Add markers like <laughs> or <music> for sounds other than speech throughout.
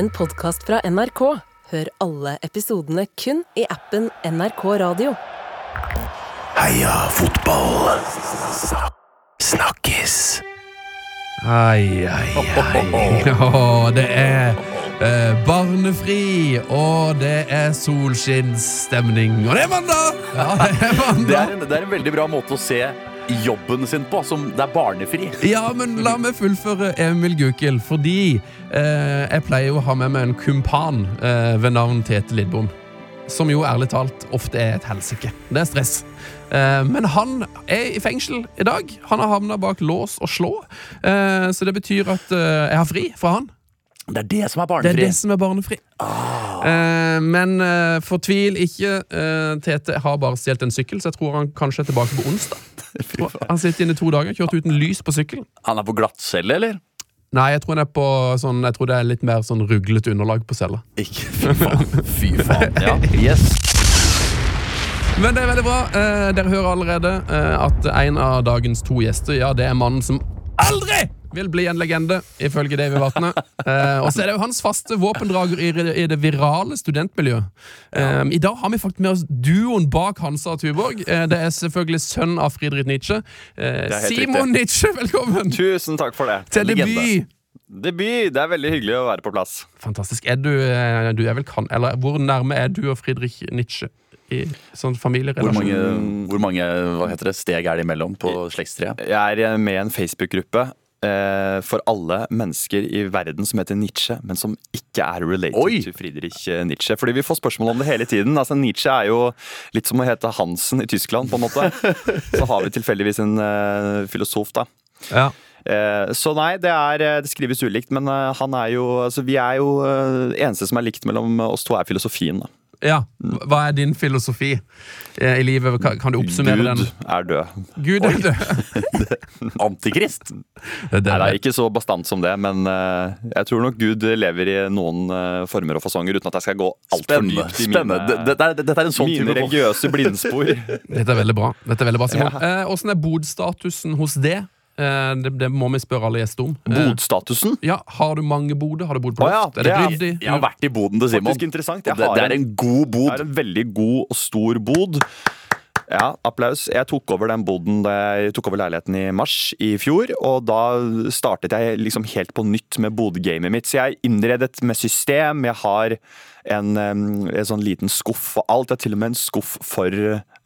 en podkast fra NRK. Hør alle episodene kun i appen NRK Radio. Heia fotball. Snakkes. Ai, ai, ai. <laughs> Det er eh, barnefri, og det er solskinnsstemning. Og det er mandag! Ja, det er Det er, en, det er en veldig bra måte å se jobben sin på, som det er barnefri. Ja, men la meg fullføre Emil Gukild, fordi eh, jeg pleier å ha med meg en kumpan eh, ved navn Tete Lidbom. Som jo ærlig talt ofte er et helsike. Det er stress. Eh, men han er i fengsel i dag. Han har havna bak lås og slå. Eh, så det betyr at eh, jeg har fri fra han. Det er det som er Det barnefri. er det som er barnefri. Eh, men eh, fortvil ikke. Eh, Tete har bare stjålet en sykkel, så jeg tror han kanskje er tilbake på onsdag. <laughs> Han sitter inne i to dager, kjørt uten lys på sykkelen. Han er på glattcelle, eller? Nei, jeg tror, han på sånn, jeg tror det er litt mer sånn ruglete underlag på cella. Ikke. <laughs> Fy faen. Fy faen. Ja, yes. Men det er veldig bra. Eh, dere hører allerede eh, at en av dagens to gjester Ja, det er mannen som aldri vil bli en legende, ifølge Davy Vatne. Eh, og så er det jo hans faste våpendrager i, i det virale studentmiljøet. Eh, I dag har vi faktisk med oss duoen bak Hansa og Tuborg. Eh, det er selvfølgelig sønn av Friedrich Nietzsche. Eh, Simon Nietzsche, velkommen Tusen takk for det. til debut! Debut. Det er veldig hyggelig å være på plass. Fantastisk. Er du, eh, du er vel kan, eller Hvor nærme er du og Friedrich Nietzsche i sånn Hvor mange, hvor mange hva heter det, steg er det imellom på slektstreet? Jeg er med i en Facebook-gruppe for alle mennesker i verden som heter Nietzsche, men som ikke er related Oi! til Friedrich eh, Nietzsche. Fordi vi får spørsmål om det hele tiden. Altså, Nietzsche er jo litt som å hete Hansen i Tyskland, på en måte. <laughs> Så har vi tilfeldigvis en eh, filosof, da. Ja. Eh, Så nei, det, er, eh, det skrives ulikt, men eh, han er jo altså Vi er jo eh, Eneste som er likt mellom oss to, er filosofien. da Ja, Hva er din filosofi eh, i livet? Kan, du oppsummere Gud den? er død. Gud er død. <laughs> Antikrist? Det, Nei, det er ikke så bastant som det, men eh, jeg tror nok Gud lever i noen eh, former og fasonger, uten at jeg skal gå altfor dypt i mine, Dette er, dette er en sånn type religiøse <laughs> blindspor. Dette er veldig bra. Dette er veldig bra, Simon. Eh, Åssen er bodstatusen hos det? Eh, det? Det må vi spørre alle gjester om. Eh, Bodstatusen? ja, Har du mange boder? Har du bodd på Å ja, loft? er er- ryddig? Jeg har vært i boden til Simon. Faktisk interessant. Jeg Det, har det er en god bod. Det er en veldig god og stor bod. Ja, applaus. Jeg tok over den boden da jeg tok over leiligheten i mars i fjor. Og da startet jeg liksom helt på nytt med bodgamet mitt. Så jeg er innredet med system. Jeg har en, en sånn liten skuff og alt. Jeg har til og med en skuff for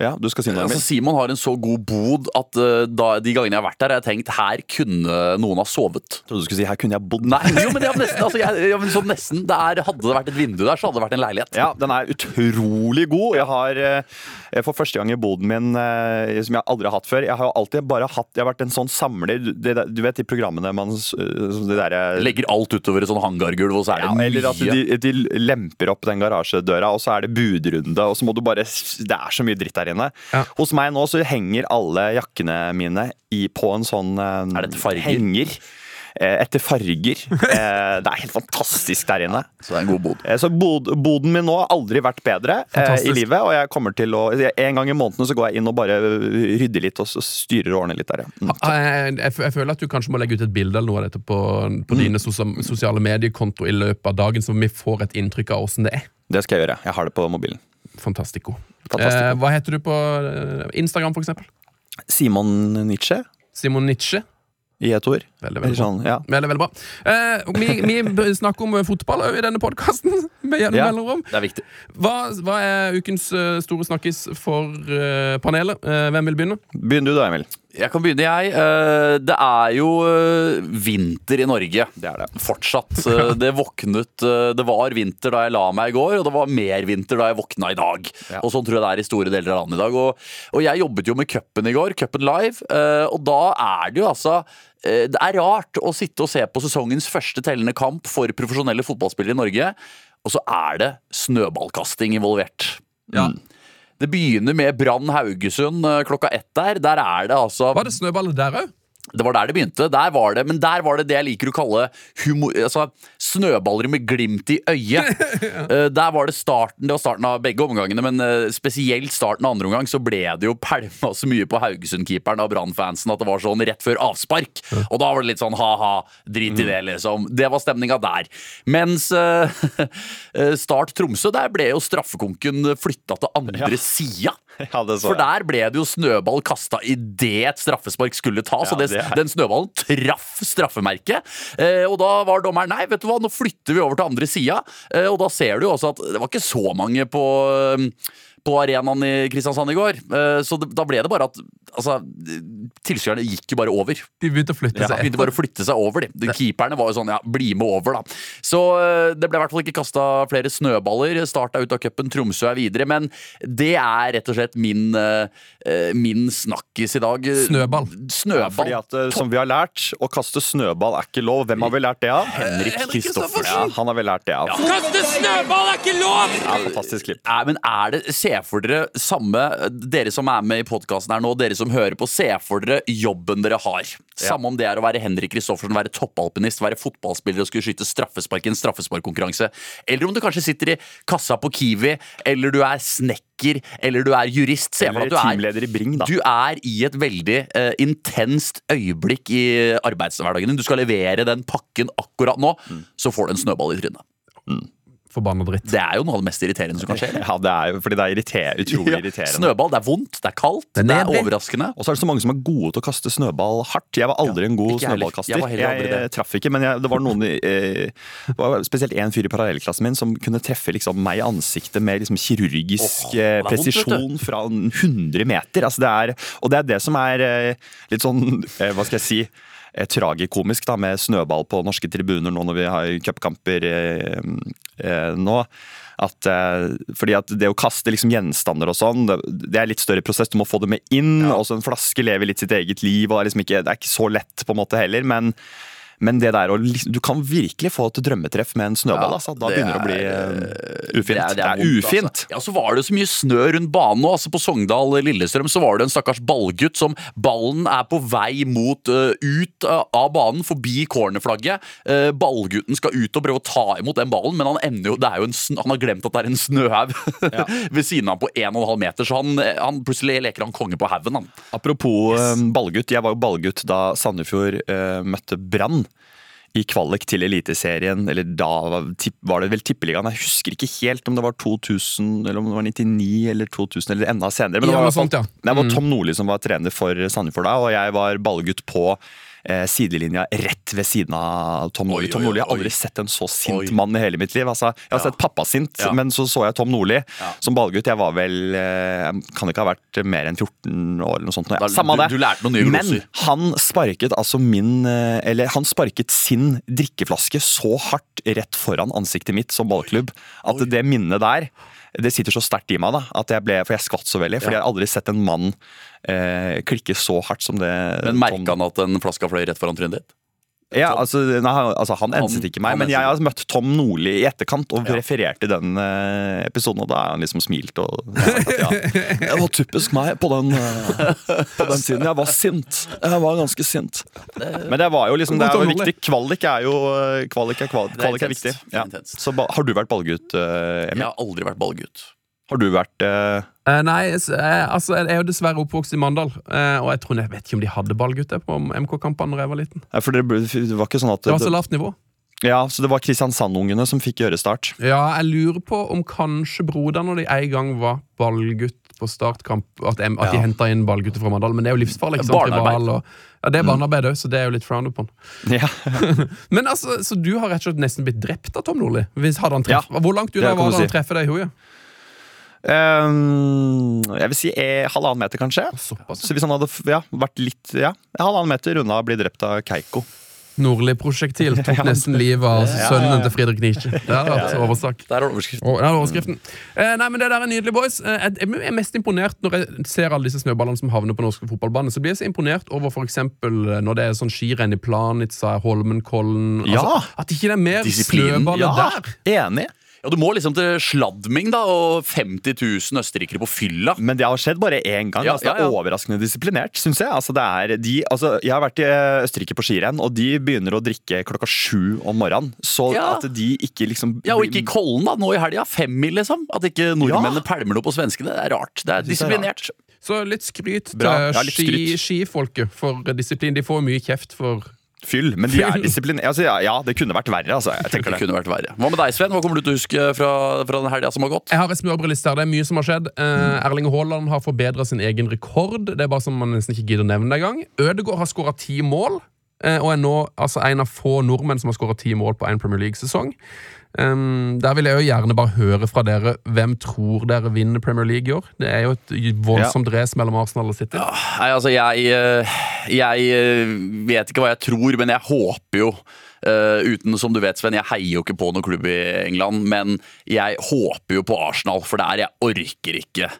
Ja, du skal si noe, Altså, Simon har en så god bod at uh, da, de gangene jeg har vært der, har jeg tenkt her kunne noen ha sovet. Jeg trodde du skulle si her kunne jeg bodd. Nei, jo, men, jeg, nesten, altså, jeg, jeg, men sånn nesten det er, Hadde det vært et vindu der, så hadde det vært en leilighet. Ja, den er utrolig god. Jeg har uh, for første gang i boden min, uh, som jeg aldri har hatt før Jeg har alltid bare hatt Jeg har vært en sånn samler. Du, det, du vet de programmene man det derre Legger alt utover et sånn hangargulv, og så er det ja, mye eller at de, de lemper opp den garasjedøra, og så er det budrunde, og så må du bare Det er så mye dritt der inne. Ja. Hos meg nå så henger alle jakkene mine i, på en sånn eh, Er dette farger? henger. eh, Etter farger. <laughs> Eh, Det er helt fantastisk der inne. Så det er en god bod. Så bod, boden min nå har aldri vært bedre Fantastisk. i livet. Og jeg kommer til å En gang i måneden så går jeg inn og bare rydder litt og styrer og ordner litt der. ja. Mm. Eh, Jeg, jeg føler at du kanskje må legge ut et bilde eller noe av dette på, på dine sosiale mediekonto i løpet av dagen, så vi får et inntrykk av åssen det er. Det skal jeg gjøre. Jeg har det på mobilen. Fantastico. Eh, hva heter du på eh, Instagram, for eksempel? Simon Nietzsche Simon Nietzsche. i et ord. Veldig, veldig bra. sånn, ja. Veldig, veldig bra. Eh, vi, vi <laughs> snakker om eh, fotball i denne podkasten. <laughs> Ja. Det er viktig. Hva, hva er ukens eh, store snakkis for panelet? Hvem vil begynne? Begynn du da, Emil. Jeg kan begynne, jeg. Eh, Det er jo eh, vinter i Norge. Det er det. Fortsatt. <laughs> Eh, Det våknet Det var vinter da jeg la meg i går, og det var mer vinter da jeg våkna i dag. Ja. Og sånn tror jeg det er i store deler av landet i dag. Og, og jeg jobbet jo med cupen i går, cupen live, og da er det jo altså Det er rart å sitte og se på sesongens første tellende kamp for profesjonelle fotballspillere i Norge, og så er det snøballkasting involvert. Ja. Mm. Det begynner med Brann Haugesund eh, klokka ett der. Der er det altså Var det snøballer der òg? Det var der det begynte. Der var det, men der var det det jeg liker å kalle humor, altså, snøballer med glimt i øyet. <laughs> Eh, der var det starten Det var starten av begge omgangene, men eh, spesielt starten av andre omgang så ble det jo pælma så mye på Haugesund-keeperen av Brann-fansen at det var sånn rett før avspark. Og da var det litt sånn ha-ha, drit i det, liksom. Det var stemninga der. Mens eh, <laughs> Start Tromsø, der ble jo straffekonken flytta til andre sida. <laughs> Ja, For der ble det jo snøball kasta idet et straffespark skulle tas, Ja, og det, det den snøballen traff straffemerket. Eh, og da var dommeren nei, vet du hva, nå flytter vi over til andre sida. Eh, og da ser du jo også at det var ikke så mange på på arenaen i Kristiansand i går. Eh, Så det, da ble det bare at altså, tilskuerne gikk jo bare over. De begynte å flytte ja, seg. begynte bare å flytte seg over. De. De Keeperne var jo sånn ja, bli med over, da. Så eh, det ble i hvert fall ikke kasta flere snøballer. Starta ut av cupen, Tromsø er videre. Men det er rett og slett min, eh, min snakkis i dag. Snøball. Snøball. Fordi at, Som vi har lært, å kaste snøball er ikke lov. Hvem har vi lært det av? Henrik Kristoffersen. Ja, han har vel lært det av. Kaste snøball er ikke lov! Ja, fantastisk klipp. Men er det, Se for dere samme Dere som er med i podkasten her nå, dere som hører på, se for dere jobben dere har. Samme om det er å være Henrik Kristoffersen, være toppalpinist, være fotballspiller og skulle skyte straffespark i en straffesparkkonkurranse. Eller om du kanskje sitter i kassa på Kiwi, eller du er snekker, eller du er jurist. Se for deg at du er Bring. Du er i et veldig uh, intenst øyeblikk i arbeidshverdagen din. Du skal levere den pakken akkurat nå, Mm. så får du en snøball i trynet. Forbanna dritt. Det er jo noe av det mest irriterende som kan skje. Ja, det er jo fordi det er irriter utrolig Ja, irriterende. Snøball, det er vondt, det er kaldt, Det er det er overraskende. Og så er det så mange som er gode til å kaste snøball hardt. Jeg var aldri en god jeg snøballkaster. Jeg var heller aldri Jeg, traff ikke, men jeg, det var noen eh, var spesielt en fyr i parallellklassen min som kunne treffe liksom, meg i ansiktet med liksom, kirurgisk eh, vondt, presisjon fra 100 meter. Altså, det er, og det er det som er eh, litt sånn, eh, hva skal jeg si eh, Tragikomisk da, med snøball på norske tribuner nå når vi har cupkamper eh, eh, nå. At, eh, fordi at det å kaste liksom gjenstander og sånn, det, det er litt større prosess. Du må få det med inn. og så En flaske lever litt sitt eget liv. og Det er liksom ikke, det er ikke så lett på en måte heller. Men, men det der du kan virkelig få et drømmetreff med en snøball. Ja, altså. Da det begynner det å bli eh, ufint. Det er, det er det er vondt, ufint. Altså. Ja, så var det så mye snø rundt banen nå. Altså på Sogndal Lillestrøm så var det en stakkars ballgutt som ballen er på vei mot uh, ut uh, av banen, forbi cornerflagget. Uh, ballgutten skal ut og prøve å ta imot den ballen, men han ender jo, det er jo en, han har glemt at det er en snøhaug <laughs> ved siden av på 1,5 meter, så han, han plutselig leker han konge på haugen, han. Apropos eh, ballgutt. Jeg var jo ballgutt da Sandefjord eh, møtte Brann. I kvalik til Eliteserien, eller da var det vel Tippeligaen. Jeg husker ikke helt om det var 2000, eller om det var 99 eller 2000, eller enda senere. Men det var, ja, sånt, ja. det var Tom Nordli som var trener for Sandefjord da, og jeg var ballgutt på sidelinja rett ved siden av Tom Nordli. Tom oi, Nordli, Jeg har oi. aldri sett en så sint Oi. mann i hele mitt liv. Altså, jeg har Ja. sett pappa sint, Ja. men så så jeg Tom Nordli Ja. som ballgutt. Jeg var vel eh, Jeg kan ikke ha vært mer enn 14 år eller noe sånt. Da- Samme du- det. du Men han sparket altså min eh, Eller han sparket sin drikkeflaske så hardt rett foran ansiktet mitt som ballklubb at det minnet der det sitter så sterkt i meg, da, at jeg ble, for jeg skvatt så veldig. Fordi Ja. jeg har aldri sett en mann eh, klikke så hardt som det Men merka han at en flaske fløy rett foran trynet ditt? Ja, altså, nei, altså Han enset ikke meg, men jeg har møtt Tom Nordli i etterkant og Ja. refererte den uh, episoden, og da er han liksom smilt og sagt at ja, Det var typisk meg på den, uh, på den tiden. Jeg var sint. Jeg var ganske sint. Men det var jo liksom Det er jo viktig. Kvalik er jo eh, Kvalik er, kvalik, kvalik er viktig. Ja. Så har du vært ballgutt, Emil? Jeg har aldri vært ballgutt. Har du vært eh, Eh, nei, eh, altså, jeg er jo dessverre oppvokst i Mandal. Eh, og jeg tror jeg vet ikke om de hadde ballgutter på MK-kampene da jeg var liten. ja, For det, ble- det var ikke sånn at Det var så lavt nivå. Ja, så det var Kristiansand-ungene som fikk gjøre start. Ja, jeg lurer på om kanskje broderen når de en gang var ballgutt på startkamp, at, de- at de henta inn ballgutter fra Mandal. Men det er jo livsfarlig. ikke sant? Barnearbeid. Og, ja, det er barnearbeid òg, så det er jo litt frowned upon. Ja. <laughs> Men altså, Så du har rett og slett nesten blitt drept av Tom Nordli? Hadde han treff, Ja, Hvor langt unna var det han treffer deg i hodet? Um, jeg vil si eh, halvannen meter, kanskje. Såpass. Så hvis han hadde ja, vært litt ja, halvannen meter unna å bli drept av Keiko Nordli-prosjektil tok <laughs> nesten livet av sønnen til Friedrich Nietzsche. Det hadde vært oversak. Der er overskriften. Oh, det er overskriften. Eh, nei, men Det der er nydelig, boys. Eh, jeg er mest imponert når jeg ser alle disse snøballene som havner på norske fotballbaner. Så blir jeg så imponert over for eksempel, eh, når det er sånn skirenn i Planica, Holmenkollen Ja. altså, At ikke det er mer snøballer Ja, der. enig. Ja, Du må liksom til Sladming da, og 50 000 østerrikere på fylla. Men det har skjedd bare én gang. Ja, altså, det ja, er ja. overraskende disiplinert, syns jeg. Altså, det er de, altså, jeg har vært i Østerrike på skirenn, og de begynner å drikke klokka sju om morgenen. Så Ja. at de ikke liksom Ja, Og ikke i Kollen da, nå i helga. Femmil, liksom. At ikke nordmennene Ja. pælmer noe på svenskene. Det er rart. Det er det er disiplinert. Så litt skryt til Bra. Ja, litt ski, skifolket for disiplin. De får mye kjeft for fyll. Men de er disiplinerte. Altså, ja, ja, det kunne vært verre, altså. Jeg tenker Det det. kunne vært verre. Hva med deg, Sven? Hva kommer du til å huske fra, fra den helga som har gått? Jeg har en smørbrødliste her. Det er mye som har skjedd. Eh, Erling Haaland har forbedra sin egen rekord. Det er bare som man nesten ikke gidder å nevne det engang. Ødegaard har skåra ti mål, eh, og er nå altså, en av få nordmenn som har skåra ti mål på én Premier League-sesong. Um, der vil jeg jo gjerne bare høre fra dere hvem tror dere vinner Premier League i år. Det er jo et voldsomt race mellom Arsenal og City. Nei, altså, jeg, eh, jeg eh, vet ikke hva jeg tror, men jeg håper jo uh, uten, som du vet, Sven, Jeg heier jo ikke på noen klubb i England, men jeg håper jo på Arsenal. For der jeg orker ikke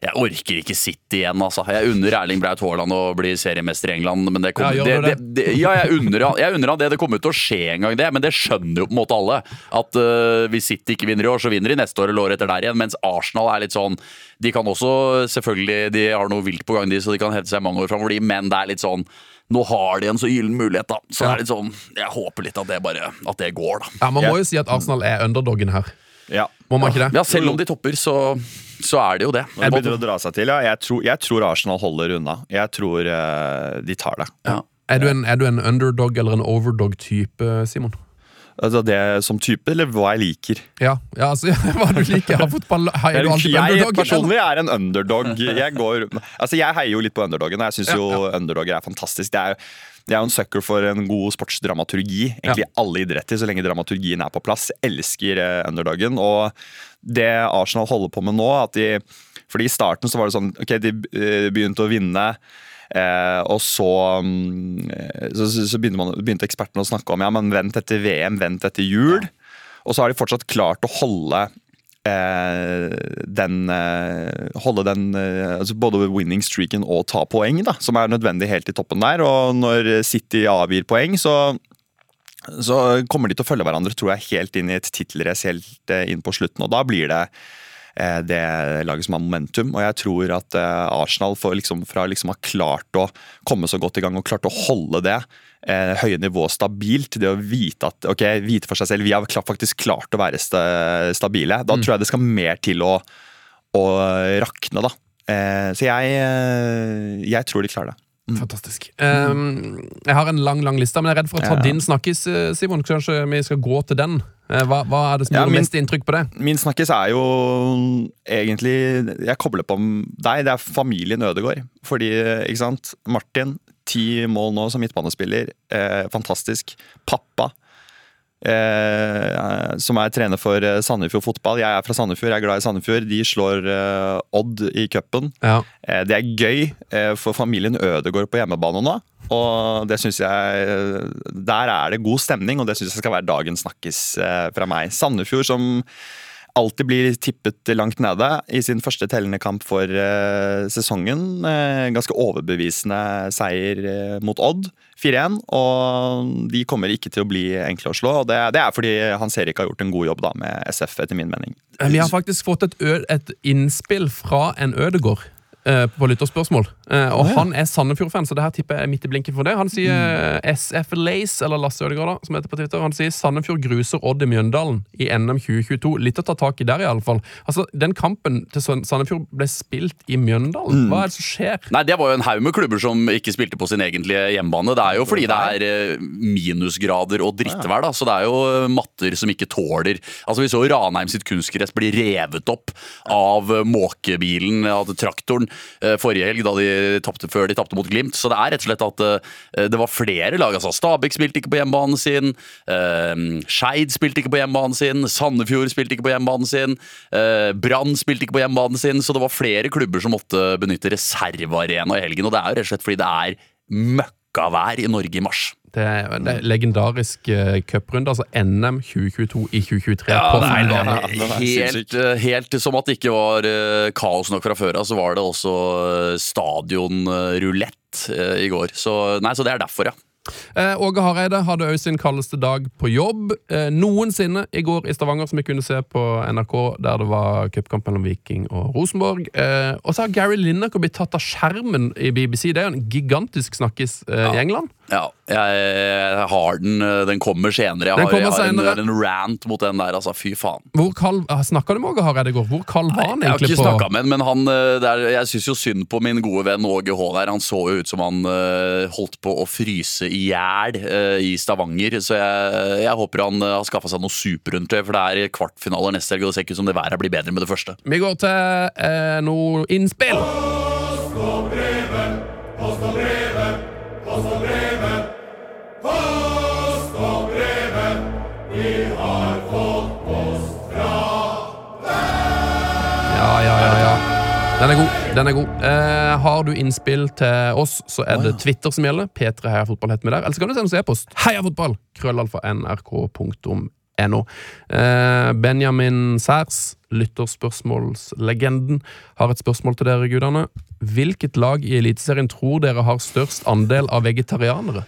Jeg orker ikke City igjen, altså. Jeg unner Erling Braut Haaland å bli seriemester i England, men det kommer Ja, det, det, det, Ja, jeg unner, han- det. Det kommer ut til å skje en gang, det. Men det skjønner jo på en måte alle. At uh, hvis City ikke vinner i år, så vinner de neste år eller året etter der igjen. Mens Arsenal er litt sånn De kan også selvfølgelig De har noe vilt på gang, de, så de kan hevde seg mange år framover, de, men det er litt sånn nå har de en så gyllen mulighet, da. Så det er litt sånn, jeg håper litt at det bare At det går, da. Ja, Man må jo si at Arsenal er underdogen her. Ja. Må man ikke det? Ja, selv om de topper, så, så er det jo det. Jeg begynner å dra seg til, ja. Jeg tror, jeg tror Arsenal holder unna. Jeg tror eh, de tar det. Ja. Er du en, er du en underdog eller en overdog-type, Simon? Altså det som type, eller hva jeg liker. Ja, ja altså, <laughs> hva du liker av fotball? Heier du alltid på jeg underdog? personlig er en underdog. Jeg, går, altså jeg heier jo litt på underdogen. og Jeg syns jo underdoger er fantastisk. Det er, jeg er jo en sucker for en god sportsdramaturgi. Egentlig alle idretter, så lenge dramaturgien er på plass. Jeg elsker eh, underdogen. Og det Arsenal holder på med nå at de, fordi I starten så var det sånn Ok, de eh, begynte å vinne. Eh, og så, mm, så, så, så begynte, man, begynte ekspertene å snakke om ja, men vent etter VM, vent etter jul. Og så har de fortsatt klart å holde eh, den eh, Holde den eh, altså Både winning streaken og ta poeng, da, som er nødvendig helt i toppen der. Og når City avgir poeng, så så kommer de til å følge hverandre tror jeg, helt inn i et tittelrace helt eh, inn på slutten. Og da blir det det laget som har momentum. Og jeg tror at eh, Arsenal får liksom, fra liksom har klart å komme så godt i gang og klart å holde det eh, høye nivået stabilt, det å vite at, okay, vite for seg selv vi har faktisk klart å være sta, stabile, da tror jeg det skal mer til å, å rakne, da. Eh, så jeg, eh, jeg tror de klarer det. Fantastisk. Um, jeg har en lang lang liste, men jeg er redd for å ta Ja. din snakkis, eh, Simon. Kanskje vi skal gå til den? Eh, Hva, hva er det som Ja, gjorde min- mest inntrykk på det? Min snakkis er jo egentlig Jeg kobler på deg. Det er familien Ødegård. Fordi, ikke sant. Martin, ti mål nå som midtbanespiller. Eh, fantastisk. Pappa. Eh, som er trener for eh, Sandefjord fotball. Jeg er fra Sandefjord, jeg er glad i Sandefjord. De slår eh, Odd i cupen. Ja. Eh, det er gøy eh, for familien Ødegård på hjemmebane nå. Og det synes jeg Der er det god stemning, og det syns jeg skal være dagen snakkes eh, fra meg. Sandefjord som alltid blir tippet langt nede i sin første tellende kamp for eh, sesongen. Eh, ganske overbevisende seier eh, mot Odd, 4-1. Og de kommer ikke til å bli enkle å slå. og Det, det er fordi Hans Erik har gjort en god jobb da med SF, etter min mening. Eh, Vi har faktisk fått et, et innspill fra en Ødegård. Eh, På lytterspørsmål. Eh, og han er Sandefjord-fan, så det her tipper jeg er midt i blinken for det. Han sier Mm. eh, SF Lace, eller Lasse Ødegaard, som heter på Twitter. Han sier Sandefjord gruser Odd i Mjøndalen i NM 2022. Litt å ta tak i der, i alle fall. Altså, Den kampen til Sandefjord ble spilt i Mjøndalen. Mm. Hva er det som skjer? Nei, Det var jo en haug med klubber som ikke spilte på sin egentlige hjemmebane. Det er jo fordi det er minusgrader og drittvær, da, så det er jo matter som ikke tåler Altså Vi så Ranheim sitt kunstgress bli revet opp av måkebilen, av traktoren, forrige helg, da de tappte før de tapte mot Glimt. Så det er rett og slett at eh, det var flere lag. altså Stabæk spilte ikke på hjemmebanen sin, eh, Skeid spilte ikke på hjemmebanen sin, Sandefjord spilte ikke på hjemmebanen sin, eh, Brann spilte ikke på hjemmebanen sin, så det var flere klubber som måtte benytte reservearena i helgen. Og det er jo rett og slett fordi det er møkkavær i Norge i mars. Det er, er legendarisk uh, cuprunde, altså NM 2022 i 2023. Ja, på det er, Findane. Ja, den er helt, eh, helt som at det ikke var uh, kaos nok fra før av, så var det også uh, stadionrulett uh, i går. Så, nei, så det er derfor, ja. Eh, Åge Hareide hadde òg sin kaldeste dag på jobb eh, noensinne i går i Stavanger, som vi kunne se på NRK, der det var cupkamp mellom Viking og Rosenborg. Eh, og så har Gary Lineker blitt tatt av skjermen i BBC. Det er jo en gigantisk snakkis eh, i England. Ja, jeg har den. eh, Den kommer senere. Jeg har, kommer jeg har en, en rant mot den der, altså. Fy faen. Hvor kald, Snakka du med Åge Hareide i går? Hvor kald var han egentlig? Jeg har ikke på snakka med han, men han, eh, det er, jeg syns jo synd på min gode venn Åge H. der. Han så jo ut som han uh, holdt på å fryse i hjel uh, i Stavanger. Så jeg, jeg håper han uh, har skaffa seg noe superundertøy, for det er kvartfinaler neste helg, og det ser ikke ut som det været blir bedre med det første. Vi går til noe innspill. Ja, Den er god. den er god eh, Har du innspill til oss, så er det Twitter som gjelder. P3 Heia Fotball heter vi der. Eller så kan du sende oss e-post. Heiafotball! Krøllalfa nrk.no. Eh, Benjamin Særs, lytterspørsmålslegenden, har et spørsmål til dere, gudene. Hvilket lag i Eliteserien tror dere har størst andel av vegetarianere?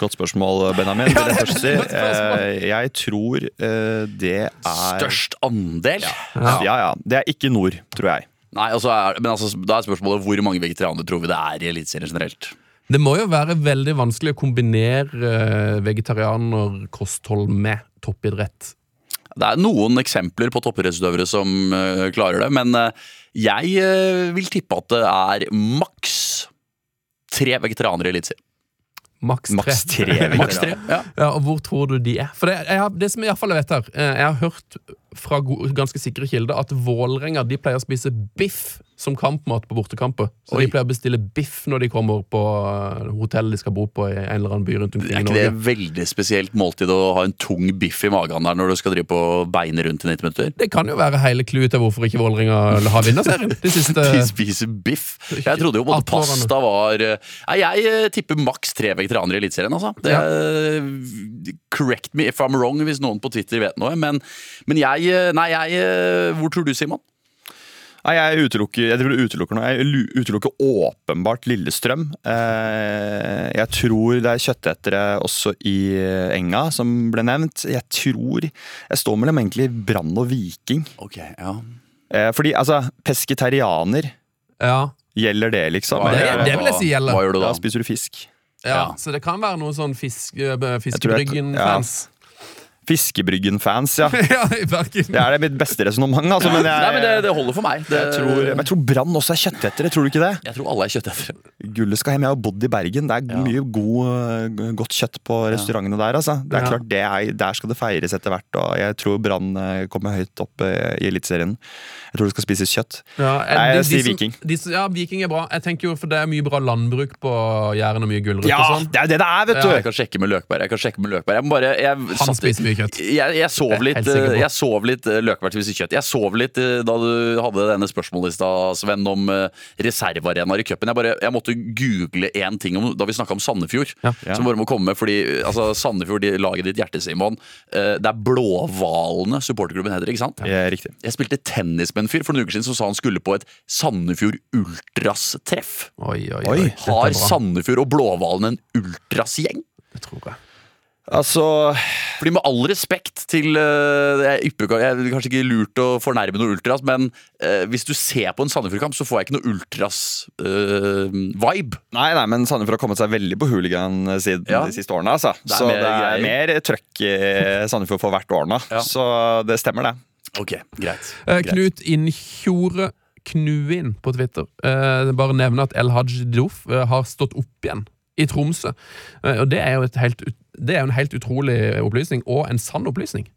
Godt spørsmål, Benjamin. Ja, godt spørsmål. Eh, Jeg tror eh, det er Størst andel? Ja, ja. Det er ikke nord, tror jeg. Nei, altså men altså, Da er spørsmålet hvor mange vegetarianere tror vi det er i Eliteserien generelt? Det må jo være veldig vanskelig å kombinere eh, vegetarianerkosthold med toppidrett. Det er noen eksempler på toppidrettsutøvere som eh, klarer det, men eh, jeg vil tippe at det er maks tre vegetarianere i Eliteserien. Maks tre. Maks tre. <laughs> Maks tre, ja. Ja, og Hvor tror du de er? For Det, jeg har, det som jeg, i vet her, eh, jeg har hørt fra ganske sikre kilder at Vålerenga de pleier å spise biff som kampmat på bortekamper. Så Oi. De pleier å bestille biff når de kommer på eh, hotellet de skal bo på i en eller annen by rundt omkring Er ikke det veldig spesielt måltid å ha en tung biff i magen der når du skal drive på beinet rundt i 90 minutter? Det kan jo være hele clouet til hvorfor ikke Vålerenga har vinnerserien. De <laughs> siste De spiser biff. Jeg trodde jo både 18 årene. pasta var eh, Nei, jeg eh, tipper maks tre vegetarianere i Eliteserien, altså. Det, Correct me if I'm wrong hvis noen på Twitter vet noe, men, men jeg Nei, jeg Hvor tror du, Simon? Nei, jeg utelukker, jeg driver utelukker noe. Jeg utelukker åpenbart Lillestrøm. Eh, jeg tror det er kjøttetere også i eh, Enga, som ble nevnt. Jeg tror Jeg står mellom egentlig Brann og Viking. Ok, ja Eh, fordi altså, pesketarianer Ja, gjelder det, liksom. Hva det- det vil jeg si gjelder. Hva gjør du da? Da spiser du fisk. ja, Ja. Så det kan være noe sånn fisk, Fiskebryggen-fans. jeg- Fiskebryggen-fans. Ja. <laughs> Ja, i Bergen. Det er det mitt beste resonnement. Altså, men jeg, Nei, men det, det holder for meg. Det, jeg tror, men jeg tror Brann også er kjøttetere, tror du ikke det? jeg tror alle er kjøttetere. Gullet skal hjem. Jeg har bodd i Bergen. Det er Ja. mye god, eh, godt kjøtt på restaurantene der. Altså. Det er Ja. klart, det er, Der skal det feires etter hvert. Og jeg tror Brann eh, kommer høyt opp eh, i Eliteserien. Jeg tror det skal spises kjøtt. Ja, jeg, Nei, jeg de sier Viking. De, som- ja, Viking er bra. Jeg tenker jo, for Det er mye bra landbruk på Jæren og mye gulrøtter Ja, og sånn. det er det det er, vet Ja, du! Jeg kan sjekke med Løkberg. Jeg kan sjekke med Løkberg. Jeg må bare jeg, Han satt- spiser mye kjøtt. Jeg, jeg sov litt, helt jeg sov litt løkvertvis i kjøtt. Jeg sov litt eh, da du hadde denne spørsmålslista, Sven, om eh, reservearenaer i cupen. Jeg, bare- jeg måtte google én ting om, da vi snakka om Sandefjord. Ja. Som bare må komme med, fordi altså, Sandefjord, de, laget ditt hjerte, Simon. eh, det er Blåhvalene supporterklubben heter, ikke sant? Ja, riktig. Jeg spilte tennis med en fyr for noen uker siden som sa han skulle på et Sandefjord Ultras-treff. Oi, oi, Oi. oi. Dette Har. Sandefjord og Blåhvalene en ultrasgjeng? Det tror jeg. Altså Fordi Med all respekt til uh, det er ypper, jeg, er kanskje ikke lurt å fornærme noe ultras, men uh, hvis du ser på en Sandefjord-kamp, så får jeg ikke noe ultras-vibe. Nei, nei, men Sandefjord har kommet seg veldig på hooligan-siden Ja. de siste årene. Altså. Det så mer det er mer trøkk i Sandefjord for hvert år nå. Ja. Så det stemmer, det. ok, greit. Eh, greit. Knut Inntjore Knuin på Twitter. Eh, bare nevne at El Haj eh, har stått opp igjen i Tromsø. Eh, og det er jo et helt, det er en helt utrolig opplysning, og en sann opplysning.